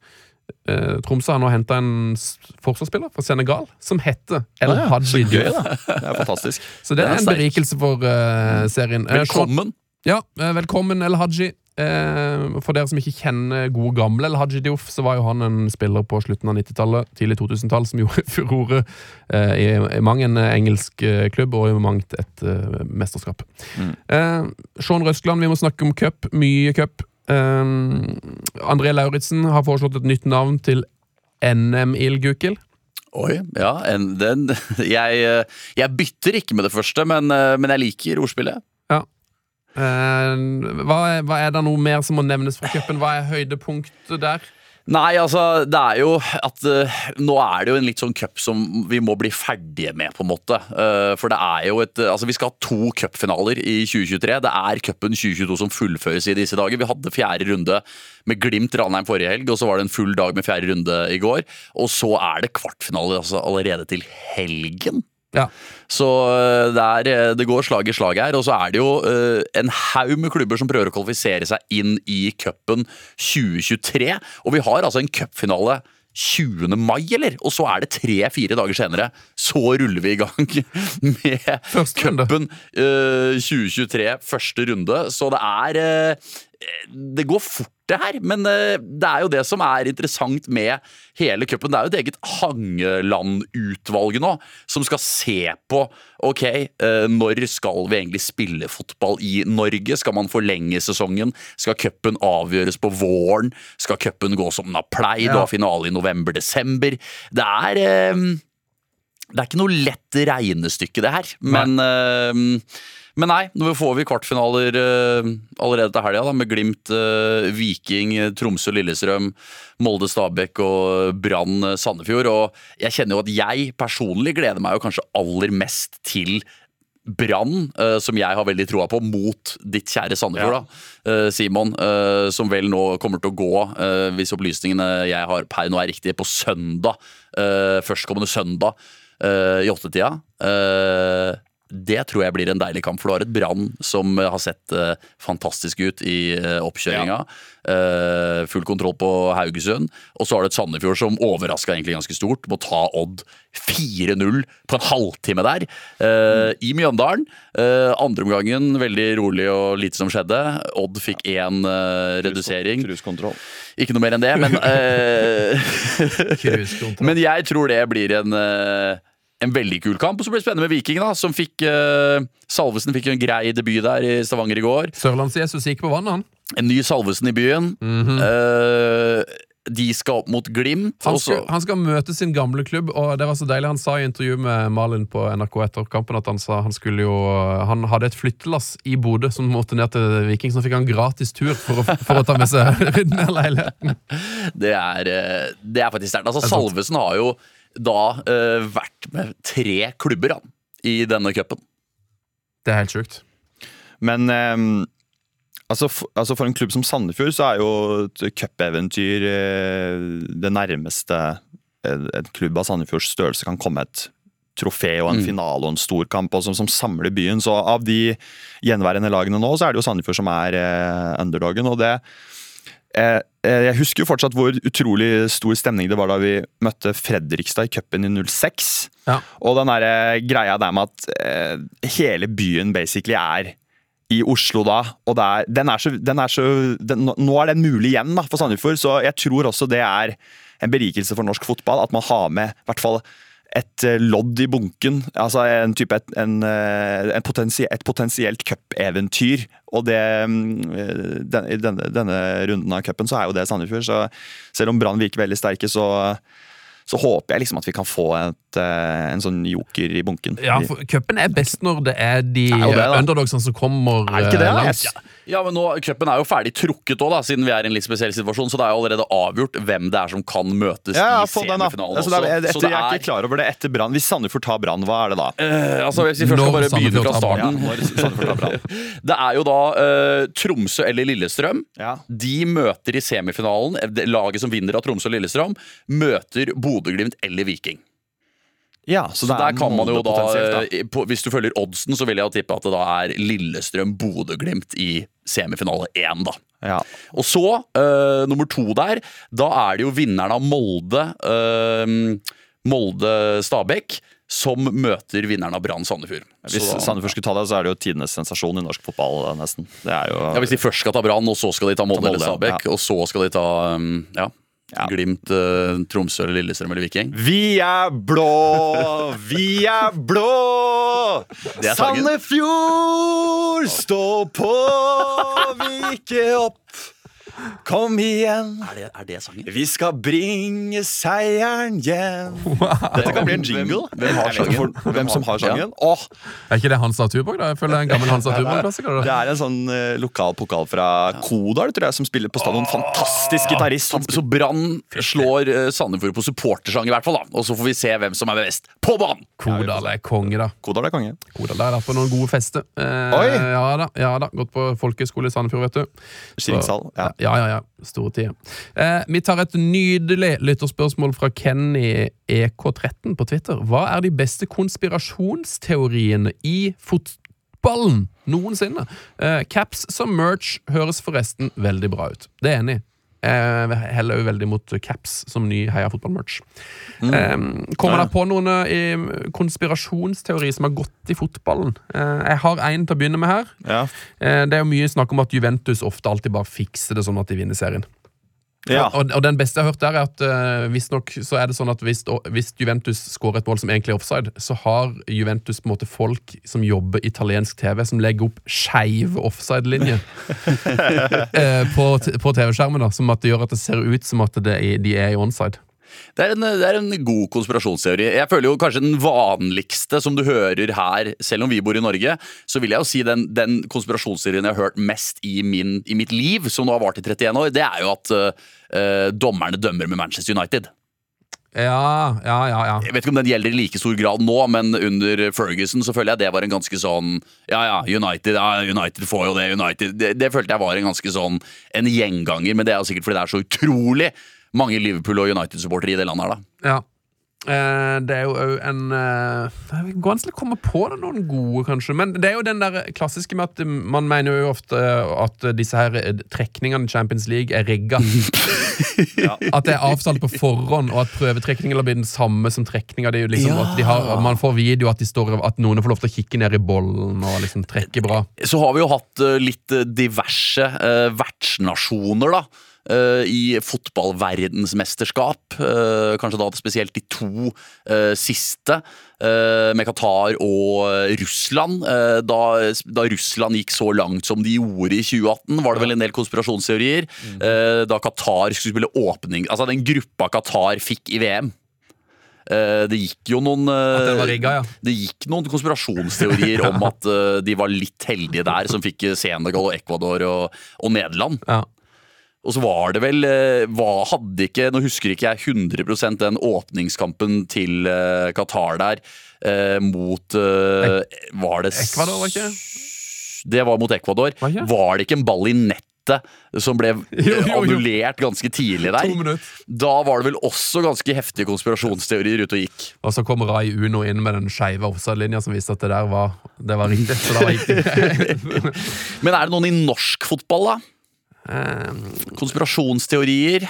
Eh, Tromsø har nå henta en forsvarsspiller fra Senegal som heter El Ah, ja. Hajj Gøy, Diouf. da. Det er fantastisk. <laughs> Så det det er er en berikelse for uh, serien. Velkommen. Ja, velkommen El Haji. Eh, for dere som ikke kjenner gode gamle El Haji Diouf, så var jo han en spiller på slutten av 90-tallet, tidlig 2000-tall, som gjorde <laughs> furore eh, i, i mang en eh, engelsk klubb og i mangt et eh, mesterskap. Mm. Sean Røskland, vi må snakke om cup. Mye cup. André Lauritzen har foreslått et nytt navn til NM Ilgukil. Oi, ja, en, den, <laughs> jeg, jeg bytter ikke med det første, men, men jeg liker ordspillet. Eh, hva, er, hva er det noe mer som må nevnes fra cupen? Hva er høydepunktet der? Nei, altså, det er jo at uh, Nå er det jo en litt sånn cup som vi må bli ferdige med, på en måte. Uh, for det er jo et Altså, vi skal ha to cupfinaler i 2023. Det er cupen 2022 som fullføres i disse dager. Vi hadde fjerde runde med Glimt Ranheim forrige helg, og så var det en full dag med fjerde runde i går. Og så er det kvartfinale altså, allerede til helgen. Ja. Så øh, det, er, øh, det går slag i slag her. Og så er det jo øh, en haug med klubber som prøver å kvalifisere seg inn i cupen 2023. Og vi har altså en cupfinale 20. mai, eller? Og så er det tre-fire dager senere. Så ruller vi i gang <laughs> med cupen øh, 2023, første runde. Så det er Det går fort, det her. Men øh, det er jo det som er interessant med hele cupen. Det er jo et eget Hangeland-utvalg nå, som skal se på Ok, øh, når skal vi egentlig spille fotball i Norge? Skal man forlenge sesongen? Skal cupen avgjøres på våren? Skal cupen gå som den har pleid og ha finale i november-desember? Det er øh, det er ikke noe lett regnestykke, det her. Men, eh, men nei, nå får vi kvartfinaler eh, allerede til helga, med Glimt, eh, Viking, Tromsø, Lillestrøm, Molde, Stabæk og Brann, eh, Sandefjord. Og jeg kjenner jo at jeg personlig gleder meg jo kanskje aller mest til Brann, som jeg har veldig troa på, mot ditt kjære Sandefjord, eh, Simon. som vel nå kommer til å gå, hvis opplysningene jeg har per nå er riktige, på søndag. førstkommende søndag i åttetida. Det tror jeg blir en deilig kamp, for du har et Brann som har sett eh, fantastisk ut i uh, oppkjøringa. Eh, full kontroll på Haugesund. Og så har du et Sandefjord som overraska egentlig ganske stort. Må ta Odd 4-0 på en halvtime der, mm. i Mjøndalen. Uh, Andreomgangen veldig rolig og lite som skjedde. Odd fikk én eh, redusering. Cruisekontroll. Ikke noe mer enn det, men eh, <laughs> <laughs> Men jeg tror det blir en eh, en veldig kul kamp. Og så blir det spennende med Viking, da, som fikk uh, Salvesen fikk jo en grei debut der i Stavanger i går. Sørlands-Jesus gikk på vannet, han. En ny Salvesen i byen. Eh, de skal opp mot Glimt. Han skal, han skal møte sin gamle klubb, og det var så deilig. Han sa i intervju med Malin på NRK etter kampen at han sa han skulle jo Han hadde et flyttelass i Bodø som måtte ned til Viking, så nå fikk han gratis tur for å, for å ta med seg <laughs> ned leiligheten. det, er, eh, det er faktisk sterkt. Altså. Salvesen har jo da eh, vært med tre klubber han, i denne cupen. Det er helt sjukt. Men ehm, altså, for, altså for en klubb som Sandefjord så er jo et cupeventyr eh, det nærmeste en en klubb av Sandefjords størrelse kan komme et trofé og en Mm. finale og en stor kamp og som, som samler byen. Så av de gjenværende lagene nå, så er det jo Sandefjord som er eh, underdogen. og det eh, eh, Jeg husker jo fortsatt hvor utrolig stor stemning det var da vi møtte Fredrikstad i cupen i 06. Ja. Og den der eh, greia der med at eh, hele byen basically er i Oslo da, og er, den er så, den er så den, Nå er den mulig igjen da, for Sandefjord, så jeg tror også det er en berikelse for norsk fotball at man har med i hvert fall et eh, lodd i bunken. Altså en type et, en, eh, en potensie, et potensielt cupeventyr. Og det mm, eh, den, I denne, denne runden av cupen så er jo det Sandefjord. Så selv om Brann virker veldig sterke, så, så håper jeg liksom at vi kan få et, en sånn joker i bunken. Ja, for Cupen er best når det er de Er det, underdogsene som kommer Er ikke det, eh, da? langs. Jeg- Ja, men nå, Cupen er jo ferdig trukket òg, siden vi er i en litt spesiell situasjon. Så det er jo allerede avgjort hvem det er som kan møtes Ja, i få den semifinalen Altså, det er, etter, Så det jeg er ikke klar over det etter Brann. Hvis Sandefjord tar Brann, hva er det da? Eh, altså, Hvis vi først skal bare begynne fra starten Ja. <laughs> Det er jo da uh, Tromsø eller Lillestrøm. Ja. De møter i semifinalen. Eh, Laget som vinner av Tromsø og Lillestrøm, møter Bodø-Glimt eller Viking. Ja, så, Så der er kan man jo da, da. eh, på, Hvis du følger oddsen, så vil jeg jo tippe at det da er Lillestrøm-Bodø-Glimt i semifinale én, da. Ja. Og så, uh, nummer to der, da er det jo vinneren av Molde uh, Molde-Stabæk som møter vinneren av Brann Sandefjord. Hvis da- Sandefjord skulle ta det, så er det jo tidenes sensasjon i norsk fotball, nesten. Det jo ja, Hvis de først skal ta Brann, og så skal de ta Molde Ta eller Molde, Stabæk, og så skal de ta um, ja, Ja. Glimt, eh, Tromsø eller Lillestrøm eller Viking. Vi er blå, vi er blå! Er. Sandefjord, stå på, vike opp. Kom igjen, Er det, er det sangen? vi skal bringe seieren hjem. Dette kan bli en jingle. Hvem- hvem for- Hvem som har sangen? Åh, Er ikke det Hans Naturborg? da? Jeg føler det er en gammel Hans Naturborg-klassiker. det er en sånn uh, lokal pokal fra Kodal, tror jeg, som spiller på stadion. Fantastisk gitarist. Så, så Brann slår uh, Sandefjord på supportersang, i hvert fall. da Og så får vi se hvem som er best på banen! Kodal er konge, da. Kodal er konge. Kodal er har på noen gode fester. Uh, Oi! Ja da, ja da, Gått på folkehøyskole i Sandefjord, vet du. Skillingshall, ja. ja, ja, ja. Store tider. Eh, vi tar et nydelig lytterspørsmål fra Kenny EK13 på Twitter. Hva er de beste konspirasjonsteoriene i fotballen noensinne? Eh, caps som merch høres forresten veldig bra ut. Det er enig i. Heller òg veldig mot caps som ny Heia fotball-merch. Eh, kommer dere på noen eh, konspirasjonsteori som har gått i fotballen? Eh, jeg har en til å begynne med her. Ja. Eh, Det er jo mye snakk om at Juventus ofte alltid bare fikser det sånn at de vinner serien. Ja. Og, og den beste jeg har hørt der, er at uh, visstnok så er det sånn at hvis, hvis Juventus skårer et mål som egentlig er offside, så har Juventus på en måte folk som jobber italiensk TV, som legger opp skeive offside-linjer uh, <laughs> på, på TV-skjermen. Som at det gjør at det ser ut som at det de er i onside. Det er, en, det er en god konspirasjonsteori. Jeg føler jo kanskje den vanligste som du hører her, selv om vi bor i Norge, så vil jeg jo si den, den konspirasjonsteorien jeg har hørt mest i, min, i mitt liv, som nå har vart i 31 år, det er jo at uh, dommerne dømmer med Manchester United. Ja, ja, ja. ja. Jeg vet ikke om den gjelder i like stor grad nå, men under Ferguson så føler jeg det var en ganske sånn Ja, ja, United ja, United får jo det, United Det, det følte jeg var en ganske sånn en gjenganger, men det er jo sikkert fordi det er så utrolig mange Liverpool- og United-supportere i det landet her, da. Ja. Eh, det er jo òg en eh, Det går vanskelig å komme på det noen gode, kanskje. Men det er jo den der klassiske med at man mener jo ofte at disse her eh, trekningene i Champions League er rigga. <laughs> At det er avtalt på forhånd, og at prøvetrekningen blir den samme som trekninga. Det liksom at har, man får video at, de står, at noen får lov til å kikke ned i bollen og liksom trekke bra. Så har vi jo hatt eh, litt diverse eh, vertsnasjoner, da. Eh, I fotballverdensmesterskap. eh, kanskje da spesielt de to eh, siste, med Qatar og Russland. Da, da Russland gikk så langt som de gjorde i 2018, var det vel en del konspirasjonsteorier. Da Qatar skulle spille åpning Altså den gruppa Qatar fikk i VM. Det gikk jo noen det, rigga, ja. Det gikk noen konspirasjonsteorier om at de var litt heldige der, som fikk Senegal og Ecuador og, og Nederland. ja. Og så var det vel eh, hva hadde ikke, Nå husker ikke jeg 100% den åpningskampen til eh, Qatar der eh, mot Var det Ecuador, var ikke? Det var mot Ecuador. Var? Var det ikke en ball i nettet som ble <laughs> annullert ganske tidlig der? To. Da var det vel også ganske heftige konspirasjonsteorier ute og gikk. Og så kom Rai Uno inn med den skeive offside-linja som viste at det der var, det var riktig. Var riktig. <laughs> <laughs> Men er det noen i norsk fotball, da? Eh, Konspirasjonsteorier?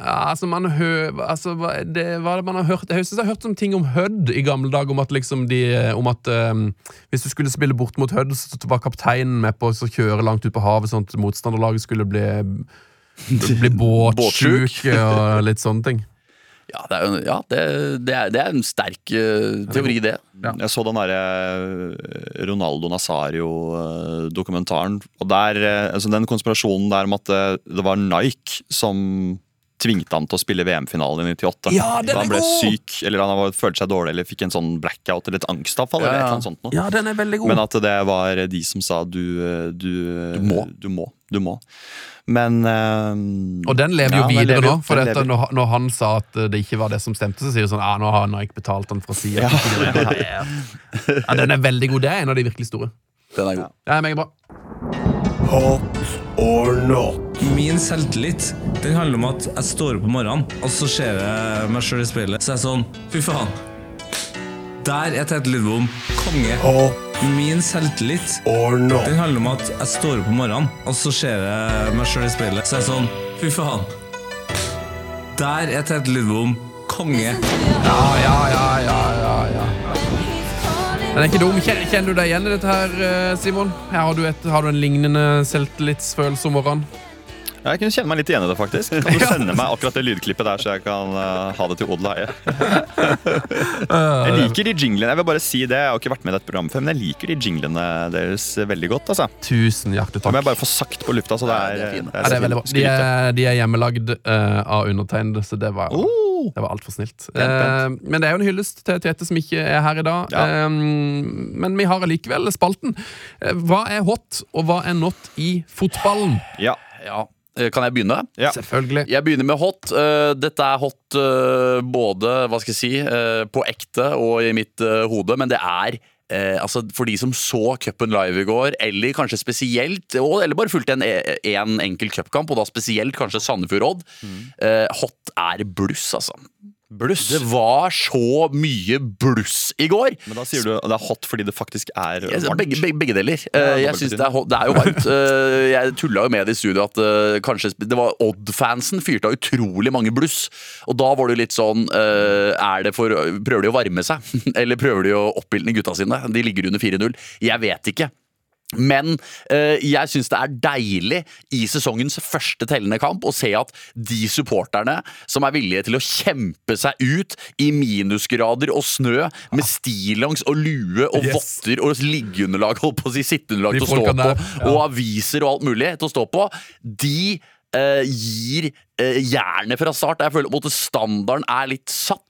Altså man hø, altså, det, hva man har hørt Jeg synes jeg har hørt som ting om Hødd i gamle dager. Om at, liksom de, om at um, hvis du skulle spille bort mot Hødd, så var kapteinen med på å kjøre langt ut på havet, sånn at motstanderlaget skulle bli, <laughs> bli båtsjuk og litt sånne ting. Ja, det er, jo- ja, det, det er, det er en sterk eh, teori, det. Jeg så den derre eh, Ronaldo Nazario-dokumentaren. Og der, eh, altså Den konspirasjonen der om at det, det var Nike som tvingte han til å spille VM-finalen i 98. Ja, den da er han ble god! syk, eller han var- følte seg dårlig eller fikk en sånn blackout eller et angstavfall. Ja, eller et ja. eller annet sånt noe. Ja, den er veldig god. Men at det var de som sa du Du, Du må. Du må. Du må. Men eh, Og den lever jo ja, videre lever- nå. For dette, når, når han sa at det ikke var det som stemte, så sier du sånn Ja, nå har Nike betalt han for å si at Ja. det ja, Den er veldig god. Det er en av de virkelig store. Den er god. Det er meget bra. Hot or not? Min selvtillit den handler om at jeg står opp om morgenen, og så ser jeg meg sjøl i speilet. Så er jeg sånn Fy faen. Der er Tete Lidbom konge. Og Min selvtillit or not? den handler om at jeg står opp om morgenen, og så ser jeg meg sjøl i speilet. Så er jeg sånn Fy faen. Der er Tete Lidbom konge. Ja, ja, ja, ja, ja, ja. Den er ikke dum. Kjenner, kjenner du deg igjen i dette her, eh, Simon? Her har, du et, har du en lignende selvtillitsfølelse om morgenen? Jeg kunne kjenne meg litt igjen i det, faktisk. Kan du <laughs> sende meg akkurat det lydklippet der, så jeg kan uh, ha det til odel og eie? <laughs> Jeg liker de jinglene. Jeg vil bare si det, jeg har ikke vært med i dette programmet før, men jeg liker de jinglene deres veldig godt. altså. Tusen hjertelig takk. må jeg bare få sagt på lufta, så det Ja, er, de er det er veldig bra. De er, de er hjemmelagd uh, av undertegnede, så det var, Oh! det var altfor snilt. Pent, Eh, men det er jo en hyllest til Tete som ikke er her i dag. Ja. Eh, men vi har allikevel spalten. Eh, hva er hot, og hva er not i fotballen? Ja. Ja. Eh, Kan jeg begynne? Ja. Selvfølgelig. Jeg begynner med hot. Eh, Dette er hot eh, både hva skal jeg si, eh, på ekte og i mitt hode, men det er eh, altså For de som så cupen live i går, eller kanskje spesielt Eller bare fulgte en, en enkel cupkamp, og da spesielt kanskje Sandefjord-Odd. eh, hot er bluss, altså. Bluss. Det var så mye bluss i går. Men da sier du at det er hot fordi det faktisk er varmt. Begge, begge, begge deler. Ja, Eh, jeg dobbelt synes det, er, hot- det er jo varmt. <laughs> Eh, jeg tulla jo med det i studio at uh, kanskje det var Odd-fansen fyrte av utrolig mange bluss. Og da var det litt sånn uh, er det for, Prøver de å varme seg? <laughs> Eller prøver de å oppildne gutta sine? De ligger under 4-0. Jeg vet ikke. Men eh, jeg syns det er deilig i sesongens første tellende kamp å se at de supporterne som er villige til å kjempe seg ut i minusgrader og snø med stillongs og lue og Yes. votter og liggeunderlag, holdt på å si, sitteunderlag til å stå på, der, ja. og aviser og alt mulig til å stå på, de eh, gir eh, jernet fra start. Jeg føler på en måte standarden er litt satt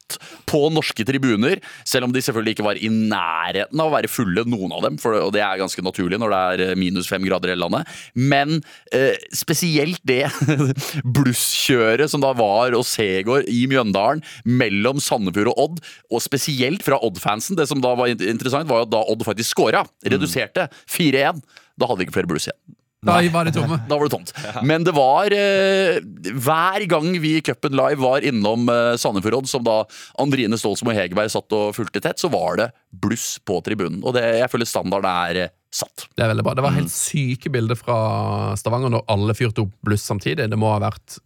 på norske tribuner, selv om de selvfølgelig ikke var i nærheten av å være fulle, noen av dem, for, og det er ganske naturlig når det er eh, minus fem grader i hele landet. Men eh, spesielt det <laughs> blusskjøret som da var å se i Mjøndalen, mellom Sandefjord og Odd, og spesielt fra Odd-fansen. Det som da var interessant, var jo at da Odd faktisk scora, reduserte 4-1. Da hadde vi ikke flere bluss igjen. Da var det tomme. <laughs> Da var det tomt. Men det var eh, Hver gang vi i Cupen Live var innom eh, Sandefjord som da Andrine Stolsmo Hegerberg satt og fulgte tett, så var det bluss på tribunen. Og det, jeg føler standarden er eh, satt. Det er veldig bra. Det var helt syke bilder fra Stavanger når alle fyrte opp bluss samtidig. Det må ha vært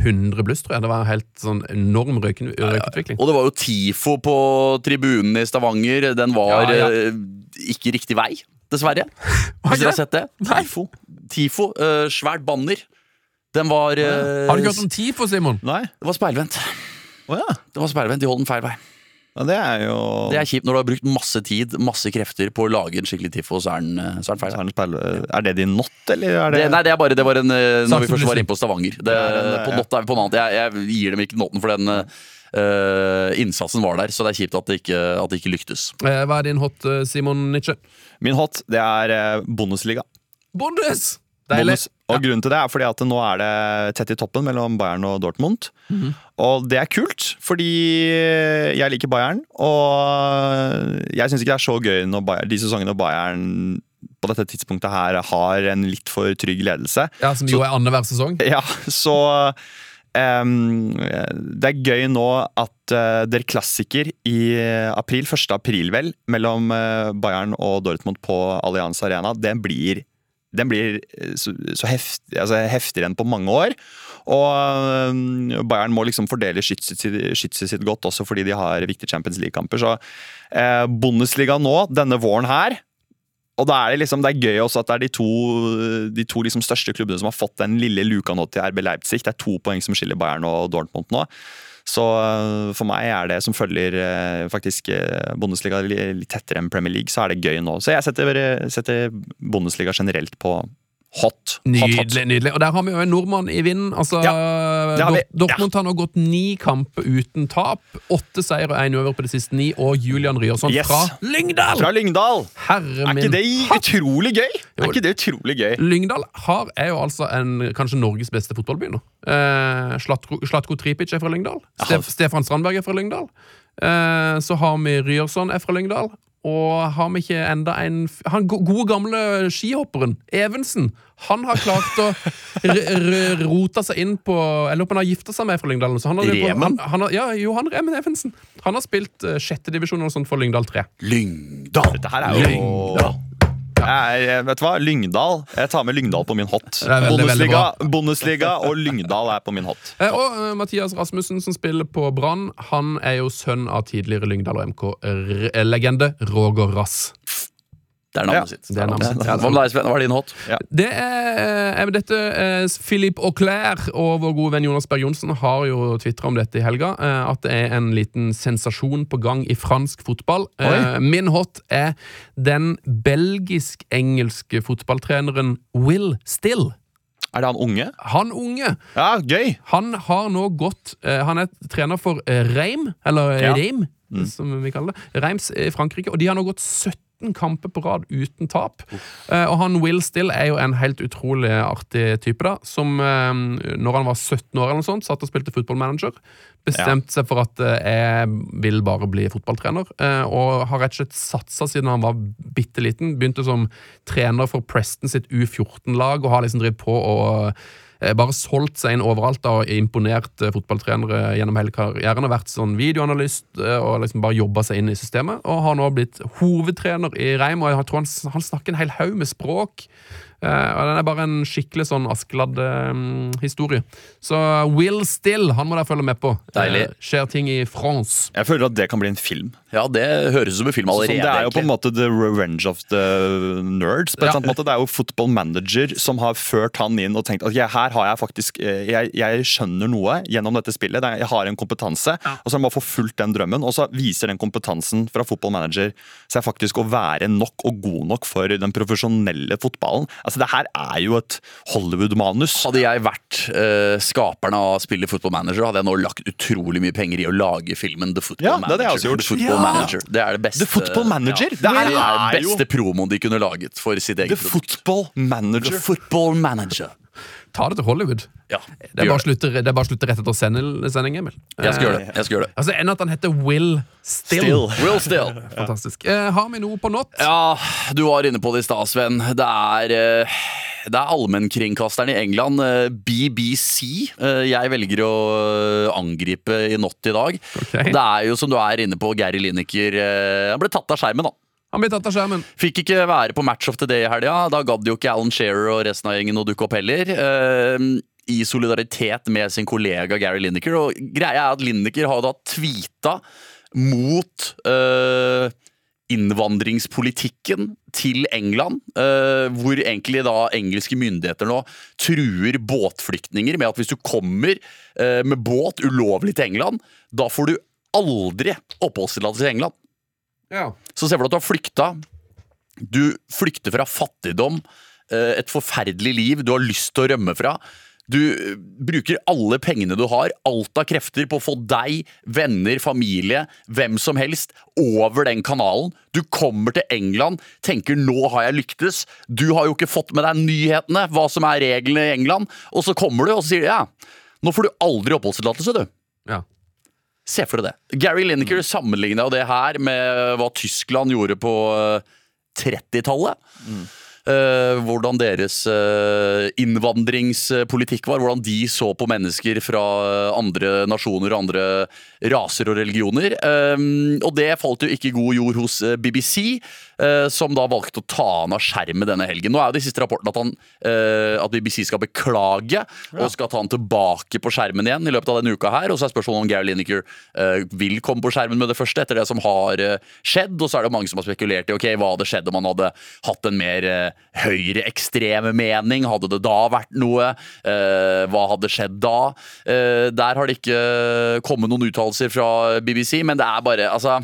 100 bluss, tror jeg. Det var en helt sånn enorm røyken- røykutvikling. Og det var jo TIFO på tribunen i Stavanger. Den var Ja, ja. eh, ikke riktig vei, dessverre. Hvis dere har sett det. TIFO. TIFO, uh, Svært banner. Den var uh, Har du ikke hørt om TIFO, Simon? Nei? Det var speilvendt. Oh, ja. Det var speilvendt, De holdt den feil vei. ja. Det er jo Det er kjipt når du har brukt masse tid masse krefter på å lage en skikkelig TIFO, så er den, eh, så er den feil. Så er den speil- Er det din not, eller er det, Det, nei, det er bare det var en Når vi først var inne på Stavanger. Det, på ja. Nott er vi på noe annet. Jeg, jeg gir dem ikke noten, for den uh, innsatsen var der. Så det er kjipt at det ikke, at det ikke lyktes. Eh, Hva er din hot, Simon Nietzsche? Min hot, det er eh, Bundesliga. Bundes! Deilig. Bonus. Og grunnen til det er fordi at nå er det tett i toppen mellom Bayern og Dortmund. Og det er kult, fordi jeg liker Bayern. Og jeg syns ikke det er så gøy når Bayern, de sesongene Bayern på dette tidspunktet her har en litt for trygg ledelse. Ja, Som jo er annenhver sesong. Ja, så em, Det er gøy nå at uh, Der klassiker i april, 1. april vel, mellom uh, Bayern og Dortmund på Allianz Arena, den blir, den blir eh, så, så heftig, altså heftigere enn på mange år. Og um, Bayern må liksom fordele skytset sitt godt, også fordi de har viktige Champions League-kamper. Så uh, Bundesliga nå, denne våren her og da er det liksom, det er gøy også at det er de to, de to liksom største klubbene som har fått den lille luka nå til RB Leipzig. Det er to poeng som skiller Bayern og Dortmund nå. Så øh, for meg er det som følger øh, faktisk øh, Bundesliga litt tettere enn Premier League, så er det gøy nå. Så jeg setter, setter Bundesliga generelt på hot. hot, hot. Nydelig. nydelig Og der har vi jo en nordmann i vinden. Altså, det har vi. Dort- Dortmund har nå gått ni kamper uten tap. Åtte seier og én over på de siste ni. Og Julian Ryerson Yes. fra Lyngdal! Fra Lyngdal! Herre Er min ikke det utrolig gøy? Jo. Er ikke det utrolig gøy? Lyngdal har, er jo altså en, kanskje Norges beste fotballby nå. Eh, Slatko, Slatko Tripic er fra Lyngdal. Stef, Stefan Strandberg er fra Lyngdal. Eh, så har vi Ryerson er fra Lyngdal. Og har vi ikke enda en Han gode gamle skihopperen, Evensen, han har klart å rote seg inn på Jeg lurer på om han har gifta seg med fra Lyngdal. Så han har, Remen? Han, han har, ja, Johan Remen Evensen. Han har spilt uh, sjettedivisjon eller for Lyngdal 3. Lyngdal! Dette her er jo Jeg er, vet du hva? Lyngdal. Jeg tar med Lyngdal på min hot. Bundesliga og Lyngdal er på min hot. Eh, og uh, Mathias Rasmussen, som spiller på Brann, han er jo sønn av tidligere Lyngdal og MK-legende Roger Rass. Det er navnet Ja, sitt. det er navnet sitt. Ja, Hva med deg, Sven? Hva er din hot? Det er, er dette eh, Philippe Auclair og vår gode venn Jonas Berg Johnsen har jo tvitra om dette i helga. eh, At det er en liten sensasjon på gang i fransk fotball. Eh, Min hot er den belgisk-engelske fotballtreneren Will Still. Er det han unge? Han unge Ja, gøy! Han har nå gått eh, Han er trener for eh, Reim, eller Ja. Reim, som vi kaller det. Reims i Frankrike. Og de har nå gått 17 kamper på rad uten tap. Uh, og han Will Still er jo en helt utrolig artig type, da. Som uh, når han var 17 år eller noe sånt, satt og spilte fotballmanager. Bestemte seg for at uh, jeg vil bare bli fotballtrener. og har rett og slett satsa siden han var bitte liten. Begynte som trener for Preston sitt U14-lag og har liksom drevet på og bare solgt seg inn overalt da, og imponert eh, fotballtrenere gjennom hele karrieren. Vært sånn videoanalyst eh, og liksom bare jobba seg inn i systemet. Og har nå blitt hovedtrener i Reim, og jeg tror han, han snakker en hel haug med språk. Eh, og Den er bare en skikkelig sånn Askeladd-historie. Så Will Still, han må dere følge med på. Deilig. Eh, skjer ting i France. Jeg føler at det kan bli en film. Ja, det høres ut som en film Sånn, allerede. det er jo på en måte the revenge of the nerds. På en Ja. sant måte. Det er jo football manager som har ført han inn og tenkt at ja, her har jeg faktisk eh, jeg, jeg skjønner noe gjennom dette spillet. Jeg har en kompetanse. Og så har han bare forfulgt den drømmen. Og så viser den kompetansen fra football manager seg faktisk å være nok og god nok for den profesjonelle fotballen. Altså Det her er jo et Hollywood-manus. Hadde jeg vært uh, skaperne av spillet Football Manager, hadde jeg nå lagt utrolig mye penger i å lage filmen The Football Ja, det hadde jeg Manager. gjort. The Football Ja. Manager. Det er det beste The Football Manager? Ja. Det er- Det er er beste promoen de kunne laget for sitt eget The produkt. Football The Football Manager. Ta det til Hollywood. Ja, Det er bare å slutte, rett etter sending, Emil. Jeg skal gjøre det. Jeg skal gjøre det. Altså, Enn at han heter Will Still. <laughs> Will still. Fantastisk. Eh, har vi noe på not? Ja, du var inne på det i stad, Sven. Det er eh, det er allmennkringkasteren i England, eh, BBC, eh, jeg velger å eh, angripe i not i dag. Okay. Det er jo som du er inne på, Gary Lineker. eh, Han ble tatt av skjermen, da. Han blir tatt av skjermen. Fikk ikke være på Match of the Day i helga. Da gadd jo ikke Alan Shearer og resten av gjengen å dukke opp heller. Uh, I solidaritet med sin kollega Gary Lineker. Og greia er at Lineker har da tweeta mot uh, innvandringspolitikken til England, uh, hvor egentlig da engelske myndigheter nå truer båtflyktninger med at hvis du kommer med båt ulovlig til England, da får du aldri oppholdstillatelse i England. Ja. Så ser du at du har flykta. Du flykter fra fattigdom, eh, et forferdelig liv du har lyst til å rømme fra. Du eh, bruker alle pengene du har, alt av krefter, på å få deg, venner, familie, hvem som helst, over den kanalen. Du kommer til England, tenker 'nå har jeg lyktes'. Du har jo ikke fått med deg nyhetene, hva som er reglene i England. Og så kommer du, og så sier de ja, nå får du aldri oppholdstillatelse, du. Ja. Se for deg det. Gary Lineker sammenligna det her med hva Tyskland gjorde på eh, 30-tallet. Eh, hvordan deres uh, innvandringspolitikk var. Hvordan de så på mennesker fra andre nasjoner og andre raser og religioner. Uh, og det falt jo ikke i god jord hos BBC, som da valgte å ta han av skjermen denne helgen. Nå er jo de siste rapportene at, han, eh, at BBC skal beklage og skal ta han tilbake på skjermen igjen i løpet av denne uka her. Og så er spørsmålet om Gary Lineker eh, vil komme på skjermen med det første etter det som har eh, skjedd. Og så er det mange som har spekulert i ok, hva hadde skjedd om han hadde hatt en mer eh, høyreekstreme mening. Hadde det da vært noe? Eh, hva hadde skjedd da? Eh, der har det ikke kommet noen uttalelser fra BBC, men det er bare altså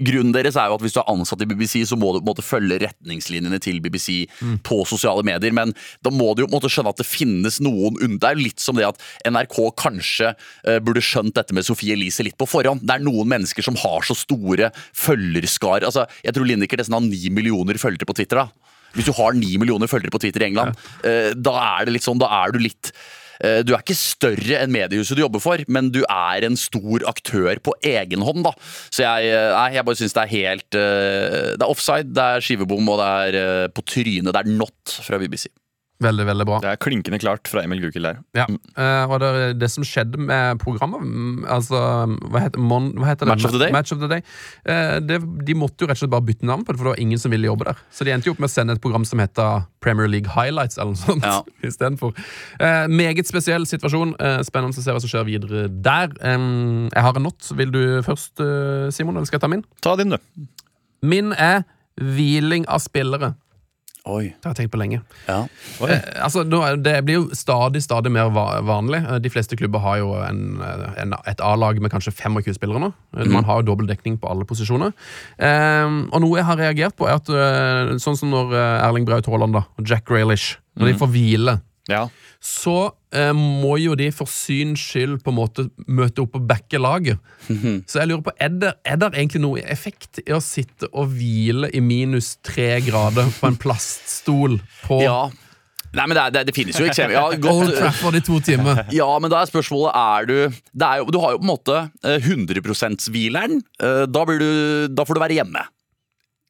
Grunnen deres er jo at hvis du er ansatt i BBC, så må du på en måte følge retningslinjene til BBC på sosiale medier. Men da må du jo på en måte skjønne at det finnes noen Det er jo litt som det at NRK kanskje uh, burde skjønt dette med Sophie Elise litt på forhånd. Det er noen mennesker som har så store følgerskar. Altså, jeg tror Lineker nesten har ni millioner følgere på Twitter. da. Hvis du har ni millioner følgere på Twitter i England, eh, da er det litt sånn, da er du litt Du er ikke større enn mediehuset du jobber for, men du er en stor aktør på egen hånd. da. Så jeg, eh, jeg bare syns det er helt eh, Det er offside, det er skivebom, og det er eh, på trynet. Det er not fra BBC. Veldig, veldig bra. Det er klinkende klart fra Emil Gukild der. Ja. Uh, og det, det som skjedde med programmet mm, Altså, hva heter, Mon, hva heter det? Match of the Day? Match of the Day. Uh, det, de måtte jo rett og slett bare bytte navn på det, for det var ingen som ville jobbe der. Så de endte jo opp med å sende et program som heter Premier League Highlights, eller noe sånt. Ja. <laughs> Istedenfor. Uh, meget spesiell situasjon. Uh, spennende å se hva som skjer videre der. Um, jeg har en not. Vil du først, eh, Simon, eller skal jeg ta min? Ta din, du. Min er hviling av spillere. Oi. Det har jeg tenkt på lenge. Ja. Eh, altså, det blir jo stadig stadig mer va vanlig. Eh, De fleste klubber har jo en, eh, en, et A-lag med kanskje 25 spillere nå. Mm. Man har jo dobbel dekning på alle posisjoner. Eh, og noe jeg har reagert på, er at sånn som når Erling Braut Haaland og Jack Graylish, Når de får hvile, Ja. Så eh, må jo de for syns skyld på en måte møte opp og backe laget. <laughs> Så jeg lurer på, er det, er det egentlig noe effekt i å sitte og hvile i minus tre grader på en plaststol på ja. Nei, men det, er, det, det finnes jo eksempler. Ja, <laughs> Old Trafford i to timer? <laughs> Ja, men da er spørsmålet Er du det er jo, Du har jo på en måte eh, 100 %-hvileren. Da, blir du- da får du være hjemme.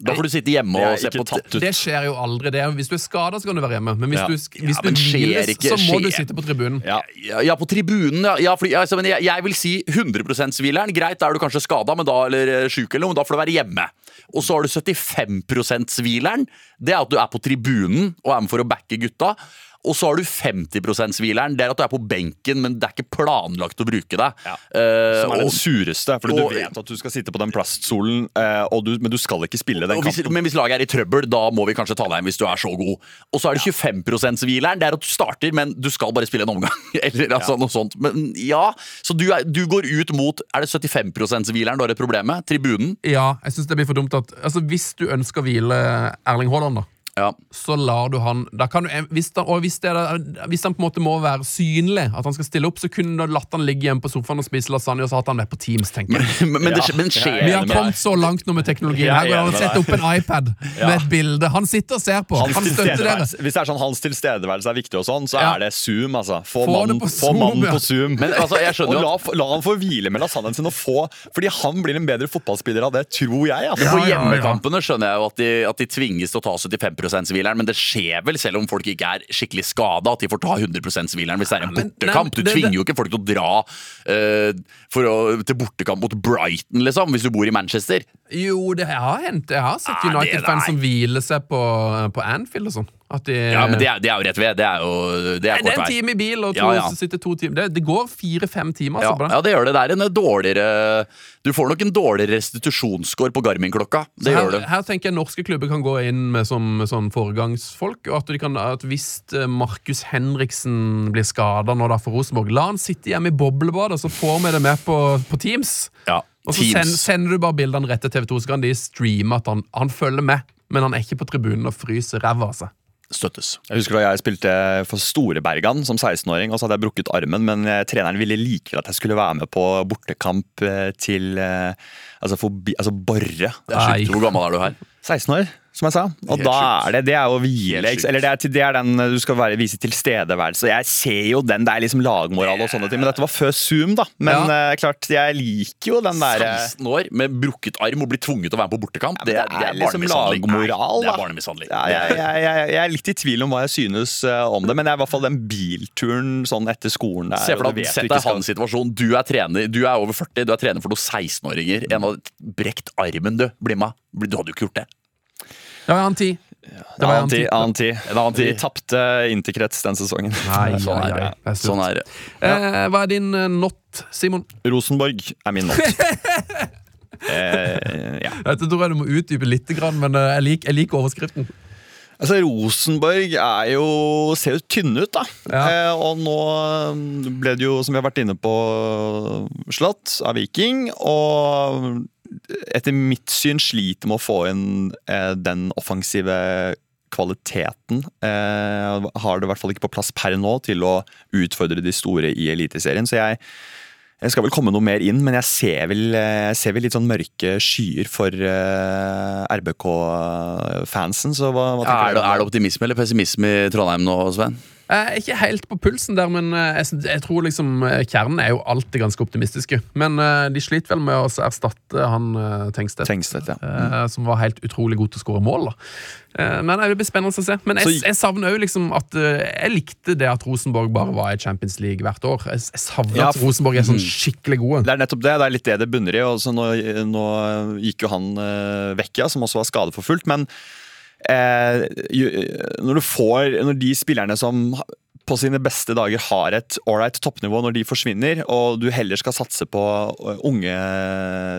Da får du sitte hjemme og se på tatt ut. Det skjer jo aldri. det Hvis du er skada, så kan du være hjemme. Men hvis Ja. du, hvis Ja, du men skjer hviles, ikke- så må skjer- du sitte på tribunen. Ja. Ja, ja, på tribunen, ja. ja fordi, altså, men jeg, jeg vil si 100 %-hvileren. Greit, da er du kanskje skada eller eh, sjuk, eller noe, men da får du være hjemme. Og så har du 75 %-hvileren. Det er at du er på tribunen og er med for å backe gutta. Og så har du 50 %-hvileren. Det er at du er på benken, men det er ikke planlagt å bruke deg. Ja. Eh, Som er den sureste, fordi og- du vet at du skal sitte på den plaststolen, eh, og du, men du skal ikke spille den kampen. hvis, men hvis laget er i trøbbel, da må vi kanskje ta deg inn hvis du er så god. Og så er det 25 %-hvileren. Det er at du starter, men du skal bare spille en omgang. <laughs> Eller altså, noe sånt. Men ja, Så du, er, du går ut mot Er det 75 %-hvileren du har et problem med? Tribunen? Ja, jeg synes det blir for dumt at altså, Hvis du ønsker å hvile Erling Haaland, da Ja. så lar du han da kan du, hvis, han, og hvis, det hvis han på en måte må være synlig, at han skal stille opp, så kunne du latt han ligge hjemme på sofaen og spise lasagne, og så hatt han med på Teams, tenker jeg. Men, <laughs> men, det, Ja. men skjer Vi har kommet så langt nå med teknologien. Er Her går han og enig å med sette deg. opp en iPad med et bilde. Han sitter og ser på. Hans Han støtter dere. hvis det er sånn hans tilstedeværelse er viktig, og sånn, så er det Zoom. altså. Få Få mannen på få Zoom, mannen på Zoom. Men, altså, jeg skjønner <laughs> og la, la han få hvile med lasagnen sin, og få, fordi han blir en bedre fotballspiller av det, tror jeg. Altså. På Ja, ja, ja. hjemmekampene skjønner jeg jo at de, at de tvinges til å ta 75 %-hvileren, men det skjer vel selv om folk ikke er skikkelig skada, at de får ta 100 %-hvileren hvis det er en bortekamp. Du tvinger jo ikke folk til å dra uh, for å, til bortekamp mot Brighton, liksom, hvis du bor i Manchester. Jo, det har hendt. Jeg har sett United-fans som hviler seg på, på Anfield og sånn. At de, Ja, men det er, det er jo rett ved. Det er jo det er Nei, det kort er en time i bil, og to, Ja, ja. sitter to timer. Det, det går fire-fem timer. Ja, altså, det. ja, det gjør det. Det er en dårligere Du får nok en dårligere restitusjonsscore på Garmin-klokka. Det her, gjør du. her tenker jeg norske klubber kan gå inn med som sånn foregangsfolk. Og at, de kan, at hvis eh, Markus Henriksen blir skada nå da for Rosenborg, la han sitte hjemme i boblebadet, så får vi det med på, på Teams. Ja, Og så send, sender du bare bildene rett til TV2, så kan de streame at han, han følger med. Men han er ikke på tribunen og fryser ræva av seg. Støttes. Jeg husker da jeg spilte for Storebergan som 16-åring, og så hadde jeg brukket armen, men eh, treneren ville likevel at jeg skulle være med på bortekamp eh, til eh, altså, forbi, altså Borre. Hvor gammel er du her? 16 år, som jeg sa. Og da er det det er jo hvile. Eller det er, det er den eh, du skal være, vise tilstedeværelse. Jeg ser jo den, det er liksom lagmoral og sånne ting, men dette var før Zoom, da. Men eh, klart, jeg liker jo den derre 16 år med brukket arm og blir tvunget til å være med på bortekamp. Ja, det, det er, er liksom lagmoral, da. er barnemishandling. ja, jeg, jeg, jeg, jeg er litt i tvil om hva jeg synes uh, om det, men det er i hvert fall den bilturen sånn etter skolen der. Se for deg, Sett deg hans situasjon. Du er trener, du er over 40, du er trener for noen 16-åringer. En av brekt armen, du. Bli med. Du hadde jo ikke gjort det. Det var en annen tid. Det var en Annen tid. Annen tid. En annen tid. Vi tapte interkrets den sesongen. Nei, <laughs> Sånn er det. Ja. Sånn er det. Eh, hva er din eh, not, Simon? Rosenborg er min not. <laughs> eh, ja. Dette tror jeg du må utdype litt, men eh, jeg liker, jeg liker overskriften. Altså, Rosenborg er jo, ser jo tynne ut, da. Ja. Eh, og nå ble det jo, som vi har vært inne på, slått av Viking. Og etter mitt syn sliter med å få inn eh, den offensive kvaliteten. Eh, har det i hvert fall ikke på plass per nå til å utfordre de store i Eliteserien. Så jeg jeg skal vel komme noe mer inn, men jeg ser vel, jeg ser vel litt sånn mørke skyer for eh, RBK-fansen. Så hva, hva tenker Er det, er det optimisme eller pessimisme i Trondheim nå, Sven? Er ikke helt på pulsen der, men eh, jeg, tror liksom eh, kjernen er jo alltid ganske optimistiske. Men eh, de sliter vel med å erstatte han Tengstedt, Tengstedt, ja. mm. som var helt utrolig god til å skåre mål. da. Eh, men det blir spennende å se. Men jeg, jeg savner òg liksom at eh, Jeg likte det at Rosenborg bare var i Champions League hvert år. Jeg, jeg savner Ja, at Rosenborg er sånn skikkelig gode. Det er nettopp det. Det er litt det det bunner i. og nå, nå gikk jo han uh, vekk, ja, som også var skadeforfulgt. Men eh, når du får Når de spillerne som på sine beste dager har et ålreit toppnivå når de forsvinner, og du heller skal satse på uh, unge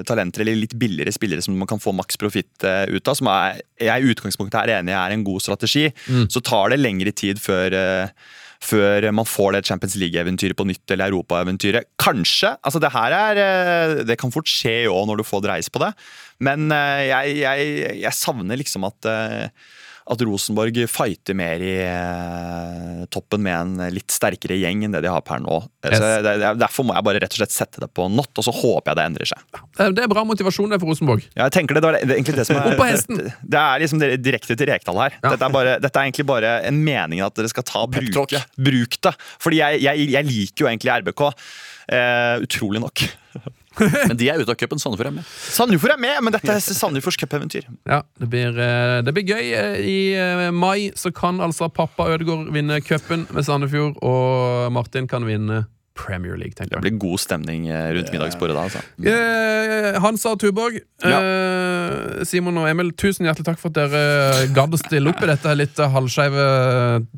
talenter eller litt billigere spillere som man kan få maks profitt uh, ut av, som er, jeg i utgangspunktet er enig er en god strategi, så tar det lengre tid før uh, før man får det Champions League-eventyret på nytt, eller Europa-eventyret. Kanskje. altså Det her er, eh, det kan fort skje òg når du får dreis på det, men eh, jeg, jeg, jeg savner liksom at eh, at Rosenborg fighter mer i eh, toppen med en litt sterkere gjeng enn det de har per nå. Yes. det, derfor må jeg bare rett og slett sette det på not, og så håper jeg det endrer seg. Det er bra motivasjon det for Rosenborg. Ja, jeg tenker det, det, er, det egentlig det som er Opp på hesten! Det, det er liksom direkte til Rekdal her. Ja. Dette, er bare, dette er egentlig bare en mening at dere skal ta bruk, bruk det. Fordi jeg, jeg, jeg liker jo egentlig RBK. Eh, utrolig nok. <laughs> Men de er ute av cupen. Sandefjord er med. Sandefjord er med, men dette er Sandefjords cupeventyr. Ja, det blir, eh, det blir gøy. Eh, I eh, mai så kan altså pappa Ødegaard vinne cupen med Sandefjord, og Martin kan vinne Premier League, tenker jeg. Det blir god stemning rundt middagsbordet da. Altså. Eh, Hansa og Tuborg, eh, Simon og Emil, tusen hjertelig takk for at dere gadd å stille opp i dette litt halvskeive,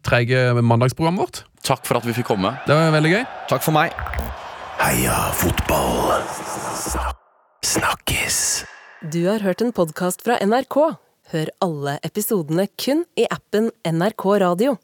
treige mandagsprogrammet vårt. Takk for at vi fikk komme. Det var veldig gøy. Takk for meg. Heia fotball. Snakkes. Du har hørt en podkast fra NRK. Hør alle episodene kun i appen NRK Radio.